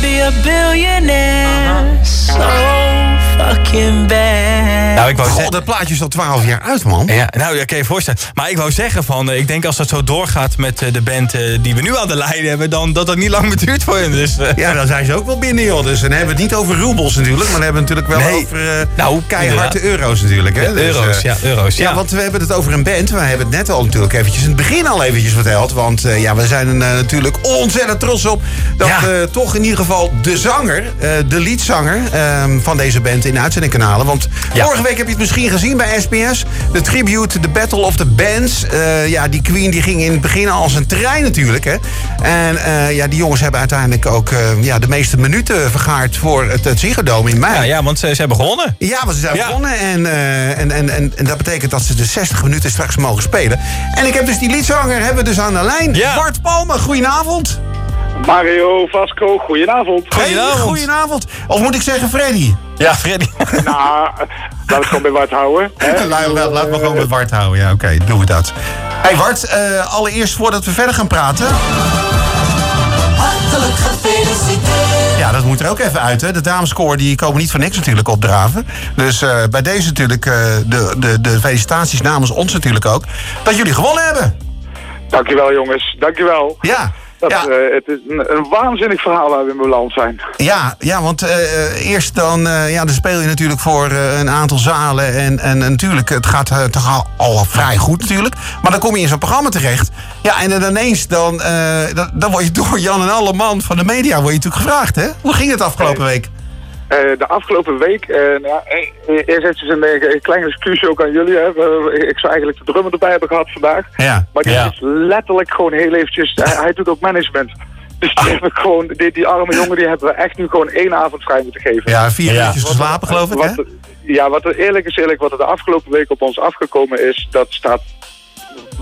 be a billionaire. Uh-huh. So fucking bad. Nou, ik wou God, zeggen... dat plaatje is al 12 jaar uit, man. Ja, nou, dat kan je voorstellen. Maar ik wou zeggen van, eh, ik denk als dat zo doorgaat met eh, de band eh, die we nu aan de lijn hebben, dan dat dat niet lang meer duurt voor hen. Dus, Ja, dan zijn ze ook wel binnen, joh. Dus dan hebben we het niet over roebels natuurlijk, maar dan hebben we het natuurlijk wel Nee. over eh Nou, keiharde euro's natuurlijk. Hè? Dus, euro's, ja, euro's. Ja, Ja, want we hebben het over een band. We hebben het net al natuurlijk eventjes in het begin al eventjes verteld. Want eh, ja, we zijn er natuurlijk ontzettend trots op... dat Ja. eh, toch in ieder geval de zanger, eh, de liedzanger ehm, van deze band in uitzendingkanalen... want Ja. vorige week heb je het misschien gezien bij SBS. De tribute, de Battle of the Bands. Eh, ja, die Queen die ging in het begin al als een trein natuurlijk. Hè? En eh, ja, die jongens hebben uiteindelijk ook eh, ja, de meeste minuten vergaard... voor het, het Ziggo in mei. ja, ja, want ze, ze hebben gewonnen. Ja, want ze zijn Ja. begonnen en, en, en, en, en dat betekent dat ze de 60 minuten straks mogen spelen. En ik heb dus die liedzanger hebben we dus aan de lijn. Ja. Bart Palme, goedenavond. Mario Vasco, goedenavond. Goedenavond. Hey, goedenavond. Of moet ik zeggen Freddy? Ja, Freddy. nou, laten we het gewoon bij Bart houden. Hè? Laat, laat, laat me gewoon met Bart houden. Ja, oké, doen we dat. Hey Bart, eh, allereerst voordat we verder gaan praten... Hartelijk gefeliciteerd. Ja, dat moet er ook even uit. Hè. De dameskoor die komen niet voor niks natuurlijk opdraven. Dus eh, bij deze natuurlijk eh, de, de, de felicitaties namens ons natuurlijk ook. Dat jullie gewonnen hebben. Dankjewel jongens, dankjewel. Ja. Dat, ja. eh, het is een, een waanzinnig verhaal waar we in beland zijn. Ja, ja want eh, eh, eerst dan, ja, dan speel je natuurlijk voor een aantal zalen. En, en, natuurlijk, het gaat toch al, vrij goed natuurlijk. Maar dan kom je in zo'n programma terecht. Ja, en dan ineens, dan, dan, dan word je door Jan en alle man van de media word je natuurlijk gevraagd, hè? Hoe ging het afgelopen week? Eh, de afgelopen week, eh, nou, ja, eh, eerst eventjes een, eh, een klein excuus ook aan jullie. Hè. Ik zou eigenlijk de drummer erbij hebben gehad vandaag. Ja. Maar die Ja. is letterlijk gewoon heel eventjes, hij, hij doet ook management. Dus die, hebben gewoon, die, die arme jongen die hebben we echt nu gewoon één avond vrij moeten geven. Ja, vier Ja. uurtjes geslapen geloof ik, hè? Wat, ja, wat er eerlijk is eerlijk, wat er de afgelopen week op ons afgekomen is, dat staat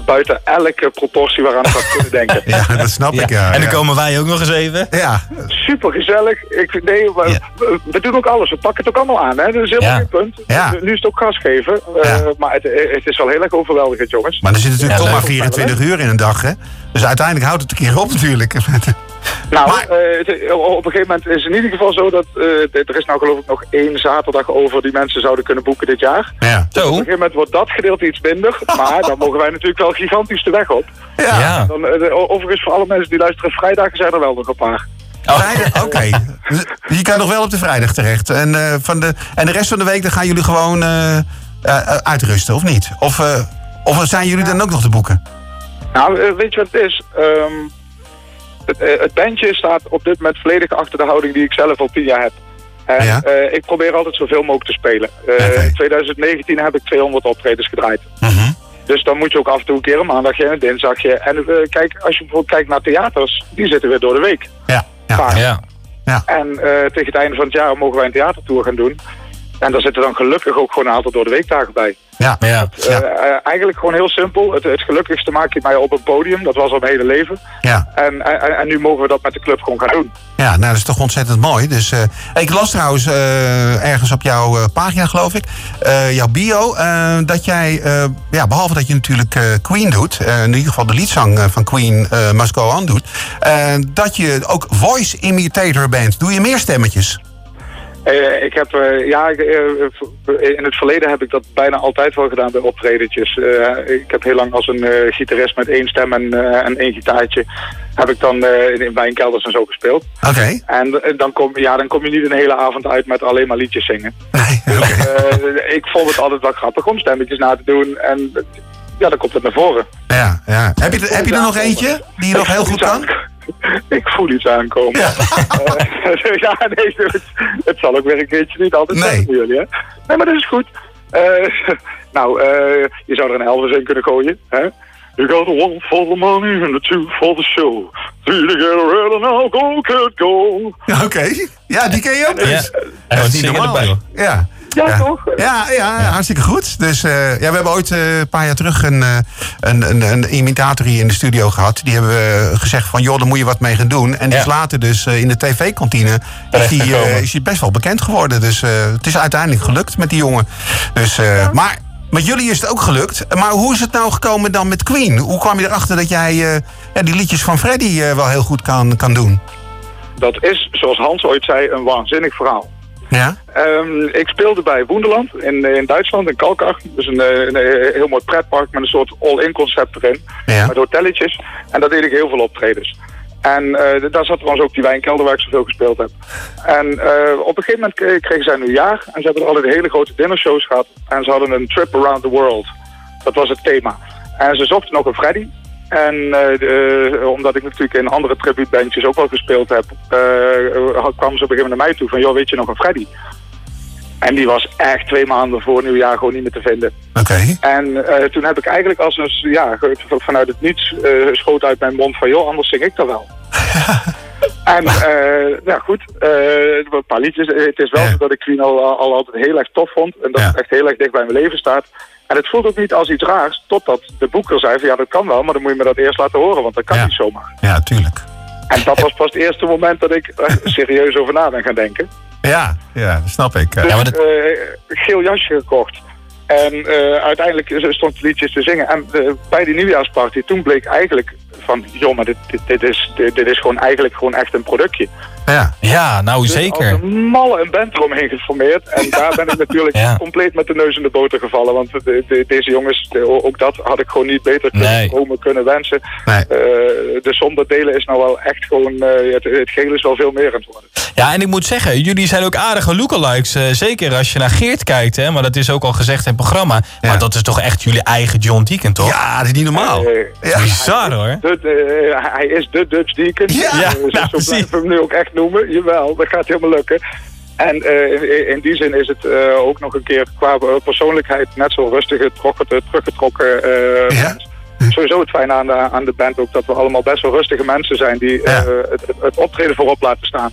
buiten elke proportie waaraan ik had kunnen denken. Ja, dat snap ik, ja. en dan ja. komen wij ook nog eens even. Ja, Super gezellig. Ik, vind- nee, we, Ja. we, doen ook alles. We pakken het ook allemaal aan. Hè? Dat is helemaal Ja. geen punt. Ja. Nu is het ook gas geven. Eh. Maar het, het is wel heel erg overweldigend, jongens. maar er zit natuurlijk Ja, toch maar leuk. 24 uur in een dag, hè? Dus uiteindelijk houdt het een keer op natuurlijk. Nou, Maar- eh, het- op een gegeven moment is het in ieder geval zo dat eh, er is nou geloof ik nog één zaterdag over die mensen zouden kunnen boeken dit jaar. Ja. Op een Zo. gegeven moment wordt dat gedeelte iets minder. Maar dan mogen wij natuurlijk wel gigantisch de weg op. Ja. Ja. Dan, eh, overigens voor alle mensen die luisteren, vrijdagen zijn er wel nog een paar. Vrijdag, oké. Dus Je kan nog wel op de vrijdag terecht. En, eh, van de, en de rest van de week dan gaan jullie gewoon eh, eh, eh, uitrusten, of niet? Of, eh, of zijn jullie dan ook nog te boeken? Nou, eh, weet je wat het is? Ehm, het, eh, het bandje staat op dit moment volledig achter de houding die ik zelf al tien jaar heb. En Ja. eh, ik probeer altijd zoveel mogelijk te spelen. Eh. In 2019 heb ik 200 optredens gedraaid. Mhm. Dus dan moet je ook af en toe een keer een maandagje en een dinsdagje. En eh, kijk, als je bijvoorbeeld kijkt naar theaters, die zitten weer door de week. Ja. ja. Vaak. Ja. En eh, tegen het einde van het jaar mogen wij een theatertour gaan doen. En daar zitten dan gelukkig ook gewoon een aantal door de weekdagen bij. Ja. Ja. Ja. Eh, eh, eigenlijk gewoon heel simpel. Het, het gelukkigste maak je mij op een podium. Dat was al mijn hele leven. Ja. En, en, en nu mogen we dat met de club gewoon gaan doen. Ja, nou dat is toch ontzettend mooi. Dus, eh, ik las trouwens ergens op jouw pagina, geloof ik, jouw bio, dat jij, ja, behalve dat je natuurlijk Queen doet, in ieder geval de liedzang van Queen Must Go On doet, dat je ook voice imitator bent. Doe je meer stemmetjes? Eh, ik heb, eh, ja, ik, eh, in het verleden heb ik dat bijna altijd wel gedaan bij optredentjes. Eh, ik heb heel lang als een gitarist met één stem en, en één gitaartje, heb ik dan in wijnkelders en zo gespeeld. Oké. En dan kom, ja, dan kom je niet een hele avond uit met alleen maar liedjes zingen. Nee. Eh, ik vond het altijd wel grappig om stemmetjes na te doen. En ja, dan komt het naar voren. Ja, ja. Heb, je, heb je er nog eentje die je nog heel goed kan? Ik voel iets aankomen. Ja. Ja, nee, het, het zal ook weer een keertje niet altijd Nee. zijn voor jullie, hè? Nee, maar dat is goed. Eh, nou, eh, je zou er een Elvis in kunnen gooien, hè? You got one for the money and the two for the show. Three to get ready now, go kid, go. Ja, Oké. Ja, die ken je ook dus. Ja. En Dat is niet normaal. erbij. joh. Ja. Ja, toch? Ja, ja, hartstikke goed. Dus eh, ja, we hebben ooit eh, een paar jaar terug een, eh, een, een, een imitator hier in de studio gehad. Die hebben we gezegd van, joh, daar moet je wat mee gaan doen. En die Ja. is later dus eh, in de tv-kantine is die, eh, is die best wel bekend geworden. Dus eh, het is uiteindelijk gelukt met die jongen. Dus, eh, Maar met jullie is het ook gelukt. Maar hoe is het nou gekomen dan met Queen? Hoe kwam je erachter dat jij eh, ja, die liedjes van Freddy eh, wel heel goed kan, kan doen? Dat is, zoals Hans ooit zei, een waanzinnig verhaal. Ja? Ehm, ik speelde bij Woenderland in, in Duitsland, in Kalkar. Dus een, eh, een, eh, heel mooi pretpark met een soort all-in concept erin. Ja. Met hotelletjes. En daar deed ik heel veel optredens. En eh, daar zat trouwens ook die wijnkelder waar ik zoveel gespeeld heb. En eh, op een gegeven moment kregen zij een nieuwjaar. En ze hebben altijd hele grote dinnershows gehad. En ze hadden een trip around the world. Dat was het thema. En ze zochten nog een Freddy. En eh, eh, omdat ik natuurlijk in andere tributebandjes ook wel gespeeld heb, had- kwamen ze op een gegeven moment naar mij toe van, joh, weet je nog een Freddy? En die was echt twee maanden voor nieuwjaar gewoon niet meer te vinden. Oké. En toen heb ik eigenlijk als een, ja, vanuit het niets schoot uit mijn mond van, joh, anders zing ik dat wel. en, eh nou goed, eh, een paar liedjes. Het is wel Ja. zo dat ik Queen al, al altijd heel erg tof vond. En dat Ja. het echt heel erg dicht bij mijn leven staat. En het voelt ook niet als iets raars, totdat de boeker zei van, ja, dat kan wel, maar dan moet je me dat eerst laten horen, want dat kan Ja. niet zomaar. Ja, tuurlijk. En dat was pas het eerste moment dat ik er serieus over na ben gaan denken. Ja, ja, dat snap ik. Dus, Ja, maar dat- eh, geel jasje gekocht. En eh, uiteindelijk stond het liedjes te zingen. En eh, bij die nieuwjaarsparty, toen bleek eigenlijk van... joh, maar dit, dit, dit is, dit, dit is gewoon eigenlijk gewoon echt een productje. ja. Ja, nou Dus zeker. als een malle een band eromheen geformeerd. En daar ben ik natuurlijk Ja. compleet met de neus in de boter gevallen. Want de- de- deze jongens, de- ook dat had ik gewoon niet beter kunnen Nee. dromen, kunnen wensen. Nee. Eh, de zonder delen is nou wel echt gewoon... eh, het, het gele is wel veel meer aan het worden. Ja, en ik moet zeggen, jullie zijn ook aardige lookalikes. eh, zeker als je naar Geert kijkt, hè. Maar dat is ook al gezegd in het programma. Ja. Maar dat is toch echt jullie eigen John Deacon, toch? ja, dat is niet normaal. Ja. Bizar, hoor. De, eh, hij is de Dutch Deacon. Ja, Eh, ja, zo nou, zo blijven we hem nu ook echt noemen. Jawel, dat gaat helemaal lukken. En eh, in, in die zin is het eh, ook nog een keer qua eh, persoonlijkheid net zo rustig getrokken, teruggetrokken. eh, Ja. Sowieso het fijne aan de, aan de band ook dat we allemaal best wel rustige mensen zijn die eh, Ja. het, het optreden voorop laten staan.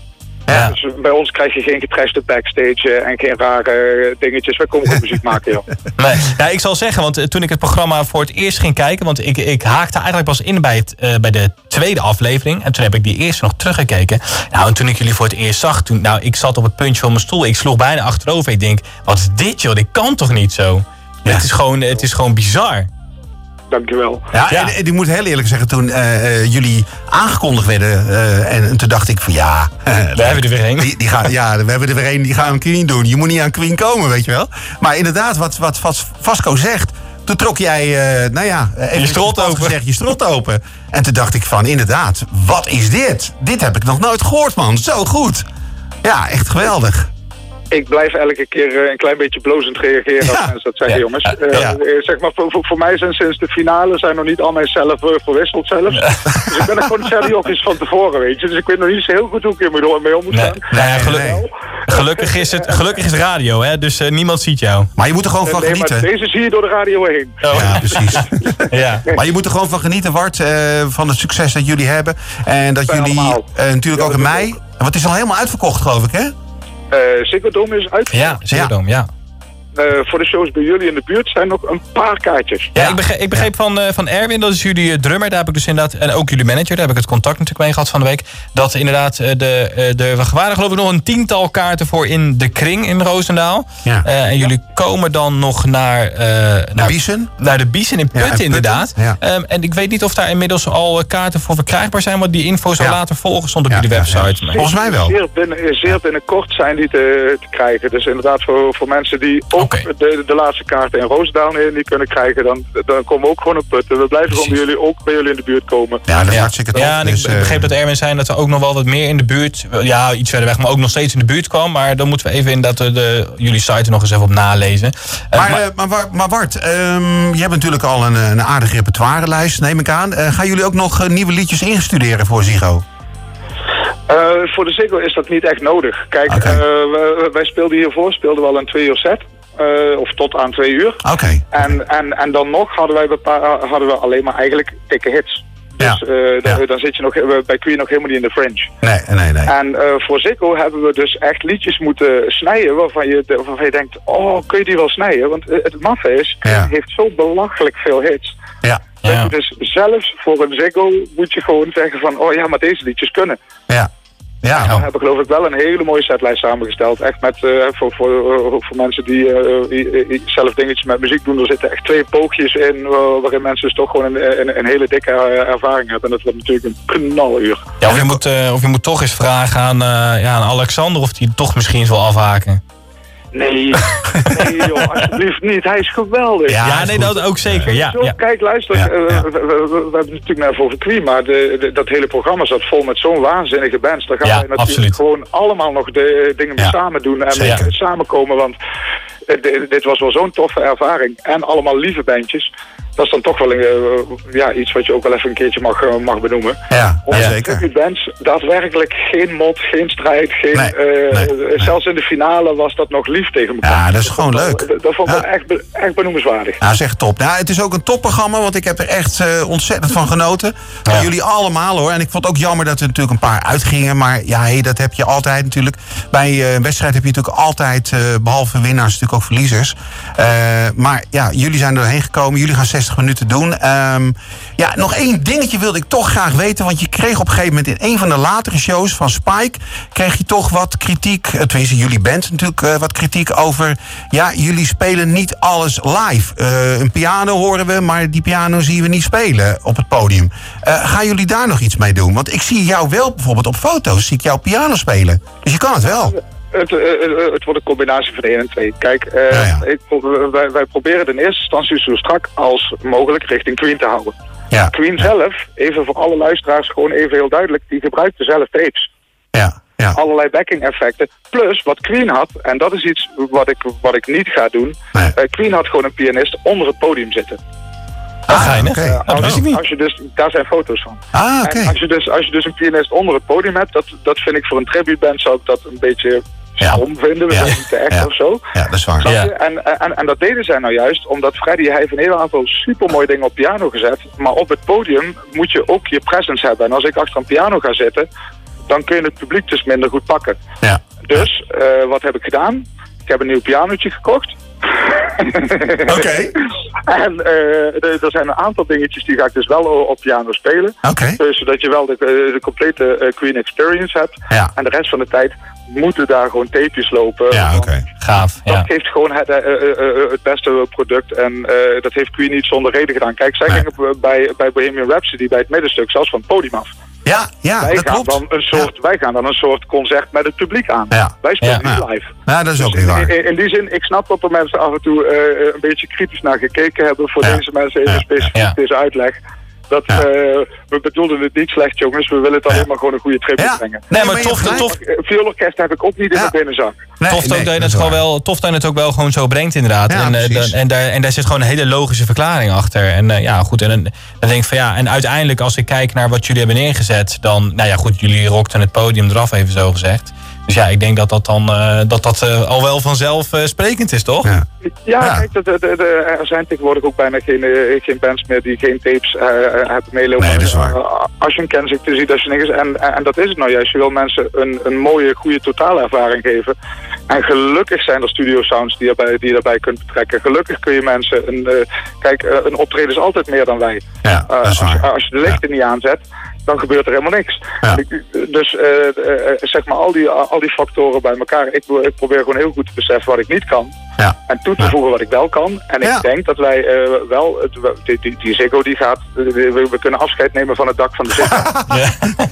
Ja. Dus bij ons krijg je geen getrashte backstage eh, en geen rare dingetjes. Wij komen gewoon muziek maken, joh. Nee, ja, ik zal zeggen, want eh, toen ik het programma voor het eerst ging kijken... want ik, ik haakte eigenlijk pas in bij, het, eh, bij de tweede aflevering... en toen heb ik die eerste nog teruggekeken. Nou, en toen ik jullie voor het eerst zag... Toen, nou, ik zat op het puntje van mijn stoel. Ik sloeg bijna achterover. Ik denk, wat is dit joh? Dit kan toch niet zo? Het, is gewoon, het is gewoon bizar. Dankjewel. Ja, Ja. En, en ik moet heel eerlijk zeggen, toen eh, eh, jullie aangekondigd werden... eh, en, en toen dacht ik van ja... Daar hebben we er weer een. Die, die gaan, ja, we hebben er weer een die gaan een Queen doen. Je moet niet aan Queen komen, weet je wel. Maar inderdaad, wat, wat Vas- Vasco zegt... Toen trok jij, eh, nou ja, even Je strot open. Gezegd, je strot open. En toen dacht ik van, inderdaad, wat is dit? Dit heb ik nog nooit gehoord, man. Zo goed. Ja, echt geweldig. Ik blijf elke keer eh, een klein beetje blozend reageren als Ja. mensen dat zeggen, Ja. jongens. Ja. Eh, Ja. eh, zeg maar, voor, voor, voor mij zijn sinds de finale zijn nog niet al mijn zelf verwisseld zelfs. Dus ik ben er gewoon serieus van tevoren, weet je. Dus ik weet nog niet zo heel goed hoe ik hier mee- mee om moet gaan. nee, Nee, geluk- nee. Gelukkig, is het, gelukkig is het radio, hè? dus eh, niemand ziet jou. Maar je moet er gewoon van Nee, maar genieten. deze zie je door de radio heen. Ja, precies. Ja. Maar je moet er gewoon van genieten, Wart, eh, van het succes dat jullie hebben. En dat jullie eh, natuurlijk Ja, ook in mei... Want het is al helemaal uitverkocht, geloof ik, hè? Eh Ziggo Dome is uit. Ja, Zero ja. Eh, voor de shows bij jullie in de buurt zijn nog een paar kaartjes. Ja, Ja. ik begreep, ik begreep van, eh, van Erwin, dat is jullie eh, drummer. Daar heb ik dus inderdaad, en ook jullie manager, daar heb ik het contact natuurlijk mee gehad van de week. Dat inderdaad, eh, de, eh, de, we waren geloof ik nog een tiental kaarten voor in de kring in Roosendaal. Ja. Eh, en jullie komen dan nog naar, eh, naar, Biesen? naar de Biesen in Ja, Putten in Putten, inderdaad. ja. Ehm, en ik weet niet of daar inmiddels al kaarten voor verkrijgbaar zijn, want die info zal Ja. later volgen, stond op Ja, jullie ja, website. ja. Volgens mij wel. Zeer, binnen, zeer binnenkort zijn die te, te krijgen. Dus inderdaad voor, voor mensen die ook Oké. de, de laatste kaarten in Roosendaal eh, niet kunnen krijgen, dan, dan komen we ook gewoon op putten. We blijven gewoon bij jullie, ook bij jullie in de buurt komen. Ja, dat is Ja. hartstikke tof. Ja, en ik Dus, eh, begreep dat Erwin zei dat er ook nog wel wat meer in de buurt, ja, iets verder weg, maar ook nog steeds in de buurt kwam. Maar dan moeten we even inderdaad de, de, jullie site er nog eens even op nalezen. Eh, Maar, eh, maar, maar, maar Bart, ehm, je hebt natuurlijk al een, een aardige repertoirelijst, neem ik aan. Eh, gaan jullie ook nog eh, nieuwe liedjes instuderen voor Zigo? Eh, voor de Ziggo is dat niet echt nodig. Kijk, eh, wij speelden hiervoor speelden we al een twee uur set. Eh, of tot aan twee uur. Oké. En, en, en dan nog hadden, wij bepa- hadden we alleen maar eigenlijk dikke hits. Dus Ja. eh, dan, Ja. dan zit je nog, eh, bij Queen nog helemaal niet in de fringe. Nee, nee, nee. En eh, voor Ziggo hebben we dus echt liedjes moeten snijden waarvan je, waarvan je denkt, oh, kun je die wel snijden? Want eh, het maffe is, Ja. Heeft zo belachelijk veel hits. Ja, dus zelfs voor een Ziggo moet je gewoon zeggen van, oh ja, maar deze liedjes kunnen. ja. Ja. We hebben geloof ik wel een hele mooie setlijst samengesteld. Echt met, eh, voor, voor, voor mensen die, eh, die zelf dingetjes met muziek doen. Er zitten echt twee poogjes in eh, waarin mensen dus toch gewoon een, een, een hele dikke eh, ervaring hebben. En dat wordt natuurlijk een knaluur. Ja, of, je moet, eh, of je moet toch eens vragen aan, eh, ja, aan Alexander of die toch misschien zal afhaken. Nee, nee joh, alsjeblieft niet. Hij is geweldig. Ja, Ja, is nee, goed. dat ook zeker. Ja, Zo, ja. kijk, luister, Ja, eh, ja. We, we- we- we hebben het natuurlijk net over Queen, maar de, de- dat hele programma zat vol met zo'n waanzinnige bands. Daar gaan Ja, wij natuurlijk absoluut. gewoon allemaal nog de dingen mee samen doen en mee samenkomen, want eh, dit- dit was wel zo'n toffe ervaring. En allemaal lieve bandjes. Dat is dan toch wel eh, ja, iets wat je ook wel even een keertje mag, eh, mag benoemen. Ja, Onze zeker. tribute bands, daadwerkelijk geen mot, geen strijd, geen, Nee, eh, nee, nee. zelfs in de finale was dat nog lief tegen elkaar. Ja, dat is gewoon leuk. wel- Dat, vond ik Ja. echt, be- echt benoemenswaardig. Ja, zeg top. Nou, het is ook een topprogramma, want ik heb er echt ontzettend van genoten. Van jullie allemaal hoor. En ik vond het ook jammer dat er natuurlijk een paar uitgingen. Maar ja, hey, dat heb je altijd natuurlijk. Bij een wedstrijd heb je natuurlijk altijd, eh, behalve winnaars, natuurlijk ook verliezers. Maar ja, jullie zijn erheen gekomen. Jullie gaan 60 minuten doen. Ehm, ja, nog één dingetje wilde ik toch graag weten. Want je kreeg op een gegeven moment in een van de latere shows van Spike... kreeg je toch wat kritiek, eh, tenminste jullie band natuurlijk eh, wat kritiek over... ja, jullie spelen niet alles live. Eh, een piano horen we, maar die piano zien we niet spelen op het podium. Eh, gaan jullie daar nog iets mee doen? Want ik zie jou wel bijvoorbeeld op foto's, zie ik jou piano spelen. Dus je kan het wel. Het, eh, eh, het wordt een combinatie van 1 en 2. Kijk, eh, Ja, ja. Ik, pro- wij, wij proberen het in eerste instantie zo strak als mogelijk richting Queen te houden. Ja, Queen zelf, even voor alle luisteraars gewoon even heel duidelijk, die gebruikte zelf tapes. ja, ja. Allerlei backing effecten. Plus wat Queen had, en dat is iets wat ik, wat ik niet ga doen. Nee. eh, Queen had gewoon een pianist onder het podium zitten. Ah, geinig. niet. Als je dus, daar zijn foto's van. Ah, oké. En als je, dus, als je dus een pianist onder het podium hebt, dat, dat vind ik voor een tributeband zou ik dat een beetje Ja. stom vinden. We Ja. zijn niet te echt Ja. of zo. Ja, dat is waar. Ja. je? En, en, en dat deden zij nou juist omdat Freddy hij heeft een heel aantal supermooie dingen op piano gezet. Maar op het podium moet je ook je presence hebben. En als ik achter een piano ga zitten, dan kun je het publiek dus minder goed pakken. Ja. Dus eh, wat heb ik gedaan? Ik heb een nieuw pianootje gekocht. Oké. En eh, er zijn een aantal dingetjes die ga ik dus wel op piano spelen. Oké. Dus zodat je wel de, de complete eh, Queen experience hebt. Ja. En de rest van de tijd moeten daar gewoon tapejes lopen. Ja, oké. Gaaf. Dat Ja. geeft gewoon het, eh, eh, eh, het beste product. En eh, dat heeft Queen niet zonder reden gedaan. Kijk, zij Nee. gingen bij, bij Bohemian Rhapsody bij het middenstuk zelfs van het podium af. Ja, ja, wij, dat gaan klopt. dan een soort, wij gaan dan een soort concert met het publiek aan. Ja. Wij spelen Ja. niet live. Ja, dat is ook Dus niet waar. in, in die zin, ik snap dat er mensen af en toe eh, een beetje kritisch naar gekeken hebben. Voor deze mensen even specifiek deze uitleg. Dat Ja. eh, we bedoelden het niet slecht, jongens. We willen het alleen Ja. maar gewoon een goede tribute Ja. brengen. Nee, maar maar je tof, tof. Eh, Vioolorkest heb ik ook niet in Ja. mijn binnenzak. Nee, tof, nee, dat het is gewoon wel, tof dat je het ook wel gewoon zo brengt inderdaad. Ja, en, eh, en, daar, en daar zit gewoon een hele logische verklaring achter. En eh, ja, goed. En dan, dan denk ik van ja, en uiteindelijk als ik kijk naar wat jullie hebben neergezet, dan, nou ja, goed, jullie rokten het podium eraf, even zo gezegd. Dus ja, ik denk dat dat dan eh, dat dat, eh, al wel vanzelf eh, sprekend is, toch? Ja. Ja, Ja. kijk, de, de, de- de- er zijn tegenwoordig ook bijna geen, geen bands meer die geen tapes eh, hebben meelopen. Nee, dat is waar. Als je een Kensington ziet, als je niks en, en, en dat is het nou juist. Je wil mensen een, een mooie, goede totaalervaring geven. En gelukkig zijn er studio sounds die je, daarbij, die je daarbij kunt betrekken. Gelukkig kun je mensen... Een, eh, kijk, een optreden is altijd meer dan wij. Ja, dat is als, als je de lichten niet aanzet, dan gebeurt er helemaal niks. Ja. Dus eh, eh, zeg maar al die, al die factoren bij elkaar. Ik, ik probeer gewoon heel goed te beseffen wat ik niet kan. Ja. En toe te Ja. voegen wat ik wel kan. En Ja. ik denk dat wij eh, wel, die, die, die Ziggo die gaat, we, we kunnen afscheid nemen van het dak van de Ziggo.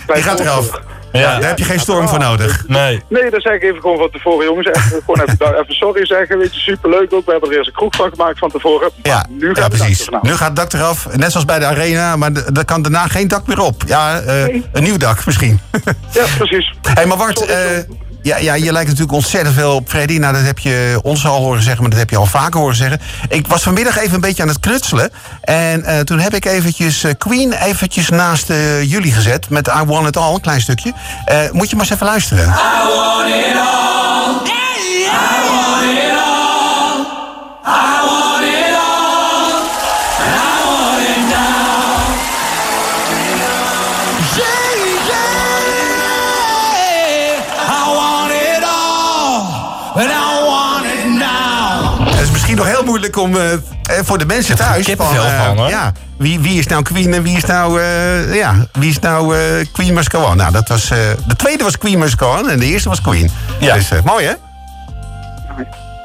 Die gaat eraf. Ja. Daar heb je geen storm voor nodig. Nee. Nee, dan zeg ik even gewoon van tevoren, jongens. Even, gewoon even, even sorry zeggen. Weet je, superleuk ook. We hebben er eerst een kroeg van gemaakt van tevoren. Maar Ja, nu gaat ja het precies. dak. Nu gaat het dak eraf. Net zoals bij de arena, maar er kan daarna geen dak meer op. Ja, eh, een nieuw dak misschien. Ja, precies. hey, maar Bart, eh, ja, ja, je lijkt natuurlijk ontzettend veel op Freddy. Nou, dat heb je ons al horen zeggen, maar dat heb je al vaker horen zeggen. Ik was vanmiddag even een beetje aan het knutselen. En eh, toen heb ik eventjes eh, Queen eventjes naast eh, jullie gezet. Met I Want It All, een klein stukje. Eh, moet je maar eens even luisteren. I want it all, and I want it now. Dat is misschien nog heel moeilijk om eh, eh, voor de mensen heb er thuis. kippenvel eh, van, hoor. ja, wie, wie is nou Queen en wie is nou, eh, ja, wie is nou eh, Queen Must Go On? Nou, dat was, eh, de tweede was Queen Must Go On en de eerste was Queen. Ja. Dus eh, mooi hè?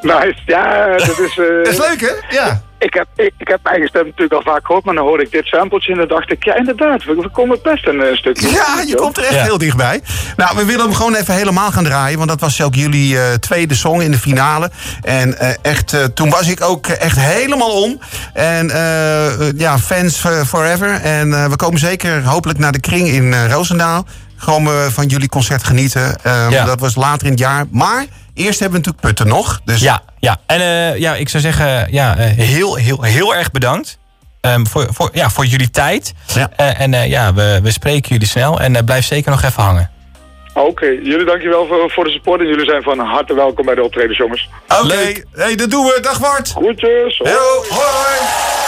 Nice. Ja, dat is... eh, Dat is leuk hè? Ja. Ik heb, ik, ik heb mijn eigen stem natuurlijk al vaak gehoord, maar dan hoorde ik dit sampletje en dan dacht ik, ja inderdaad, we, we komen best een eh, stukje. Ja, je komt er echt Ja. heel dichtbij. Nou, we willen hem gewoon even helemaal gaan draaien. Want dat was ook jullie eh, tweede song in de finale. En eh, echt, eh, toen was ik ook echt helemaal om. En ja, fans forever. En eh, we komen zeker hopelijk naar de kring in eh, Roosendaal. Gewoon eh, van jullie concert genieten. Eh, Ja. Dat was later in het jaar. Maar eerst hebben we natuurlijk Putten nog. Dus Ja, ja. En eh, ja, ik zou zeggen, ja, eh, heel, heel, heel erg bedankt. ehm, voor, voor, ja, voor jullie tijd. Ja. Eh, en eh, ja, we, we spreken jullie snel. En eh, blijf zeker nog even hangen. Oké, jullie dankjewel voor, voor de support en jullie zijn van harte welkom bij de optredens, jongens. oké. Hey, dat doen we. Dag Bart. Groetjes. hoi. Hoi.